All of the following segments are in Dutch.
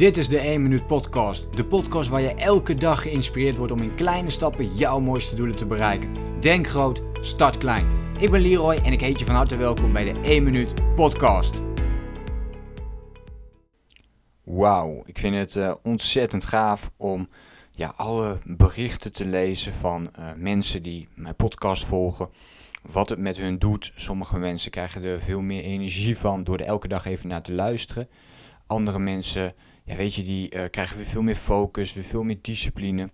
Dit is de 1 Minuut Podcast. De podcast waar je elke dag geïnspireerd wordt om in kleine stappen jouw mooiste doelen te bereiken. Denk groot, start klein. Ik ben Leroy en ik heet je van harte welkom bij de 1 Minuut Podcast. Wauw, ik vind het uh, ontzettend gaaf om ja, alle berichten te lezen van uh, mensen die mijn podcast volgen. Wat het met hun doet. Sommige mensen krijgen er veel meer energie van door er elke dag even naar te luisteren. Andere mensen ja, weet je, die uh, krijgen weer veel meer focus, weer veel meer discipline.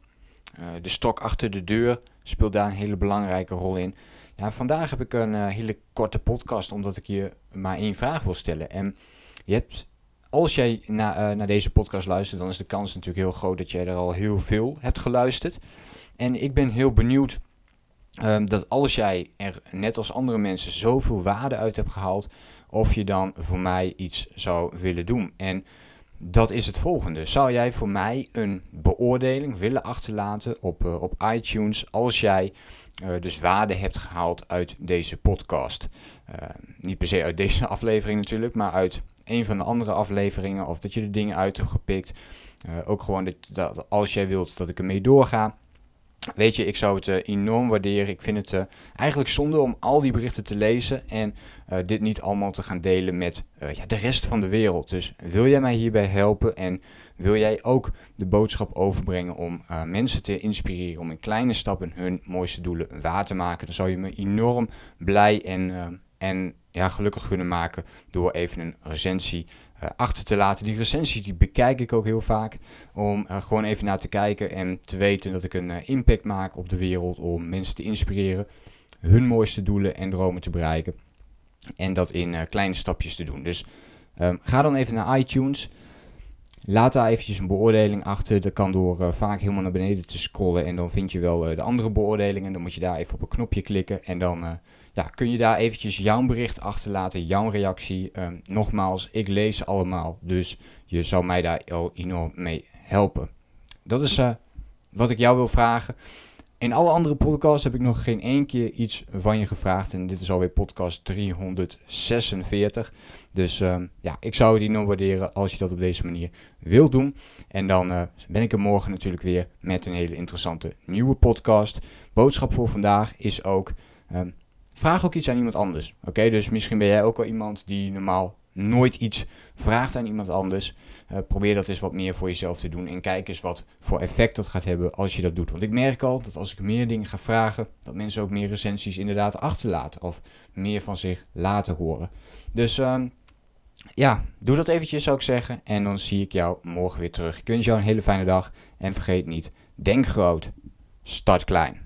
Uh, de stok achter de deur speelt daar een hele belangrijke rol in. Ja, vandaag heb ik een uh, hele korte podcast, omdat ik je maar één vraag wil stellen. En je hebt, als jij na, naar deze podcast luistert, dan is de kans natuurlijk heel groot dat jij er al heel veel hebt geluisterd. En ik ben heel benieuwd um, dat als jij er net als andere mensen zoveel waarde uit hebt gehaald, of je dan voor mij iets zou willen doen. En dat is het volgende. Zou jij voor mij een beoordeling willen achterlaten op, uh, op iTunes als jij uh, dus waarde hebt gehaald uit deze podcast? Uh, niet per se uit deze aflevering natuurlijk, maar uit een van de andere afleveringen of dat je de dingen uit hebt gepikt. ook gewoon dat, dat als jij wilt dat ik ermee doorga, Weet je, ik zou het uh, enorm waarderen. Ik vind het uh, eigenlijk zonde om al die berichten te lezen en uh, dit niet allemaal te gaan delen met ja, de rest van de wereld. Dus wil jij mij hierbij helpen en wil jij ook de boodschap overbrengen om mensen te inspireren om in kleine stappen hun mooiste doelen waar te maken, dan zou je me enorm blij en, en ja, gelukkig kunnen maken door even een recensie achter te laten. Die recensies die bekijk ik ook heel vaak. Om uh, gewoon even naar te kijken en te weten dat ik een uh, impact maak op de wereld. Om mensen te inspireren hun mooiste doelen en dromen te bereiken. En dat in kleine stapjes te doen. Dus um, ga dan even naar iTunes. Laat daar eventjes een beoordeling achter. Dat kan door vaak helemaal naar beneden te scrollen. En dan vind je wel de andere beoordelingen. Dan moet je daar even op een knopje klikken. En dan ja, kun je daar eventjes jouw bericht achterlaten, jouw reactie. Um, nogmaals, ik lees allemaal, dus je zou mij daar al enorm mee helpen. Dat is uh, wat ik jou wil vragen. In alle andere podcasts heb ik nog geen één keer iets van je gevraagd. En dit is alweer podcast 346. Dus um, ja, ik zou het enorm waarderen als je dat op deze manier wilt doen. En dan uh, ben ik er morgen natuurlijk weer met een hele interessante nieuwe podcast. Boodschap voor vandaag is ook... Um, vraag ook iets aan iemand anders. Oké, dus misschien ben jij ook wel iemand die normaal nooit iets vraagt aan iemand anders. Uh, probeer dat eens wat meer voor jezelf te doen en kijk eens wat voor effect dat gaat hebben als je dat doet. Want ik merk al dat als ik meer dingen ga vragen, dat mensen ook meer recensies inderdaad achterlaten of meer van zich laten horen. Dus uh, ja, doe dat eventjes zou ik zeggen en dan zie ik jou morgen weer terug. Ik wens jou een hele fijne dag en vergeet niet, denk groot, start klein.